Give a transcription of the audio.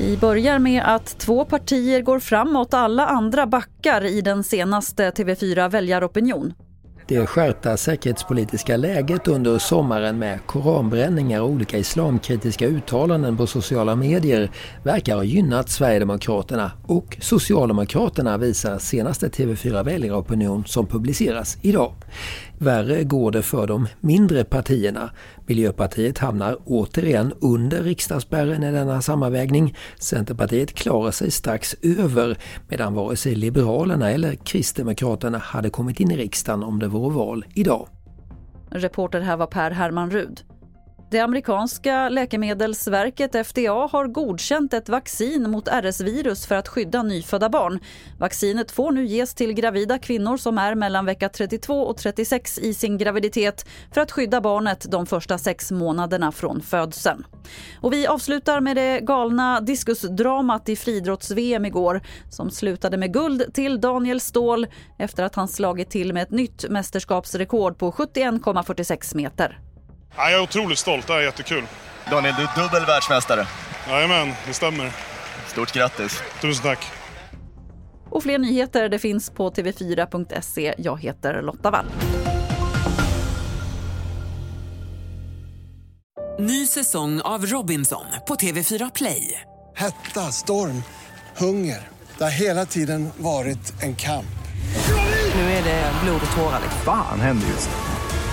Vi börjar med att två partier går framåt, alla andra backar i den senaste TV4 väljaropinion. Det skärpta säkerhetspolitiska läget under sommaren med koranbränningar och olika islamkritiska uttalanden på sociala medier verkar ha gynnat Sverigedemokraterna och Socialdemokraterna visar senaste TV4 väljaropinion som publiceras idag. Värre går det för de mindre partierna. Miljöpartiet hamnar återigen under riksdagsspärren i denna sammanvägning. Centerpartiet klarar sig strax över medan vare sig Liberalerna eller Kristdemokraterna hade kommit in i riksdagen om det vore val idag. Reporter här var Per Herman Rud. Det amerikanska läkemedelsverket FDA har godkänt ett vaccin mot RS-virus för att skydda nyfödda barn. Vaccinet får nu ges till gravida kvinnor som är mellan vecka 32 och 36 i sin graviditet för att skydda barnet de första sex månaderna från födseln. Och vi avslutar med det galna diskusdramat i friidrotts-VM igår som slutade med guld till Daniel Ståhl efter att han slagit till med ett nytt mästerskapsrekord på 71,46 meter. Ja, jag är otroligt stolt, det är jättekul. Daniel, du är dubbel världsmästare. Jajamän, det stämmer. Stort grattis. Tusen tack. Och fler nyheter det finns på tv4.se. Jag heter Lotta Wall. Ny säsong av Robinson på TV4 Play. Hetta, storm, hunger. Det har hela tiden varit en kamp. Nu är det blod och tårar. Fan händer just nu.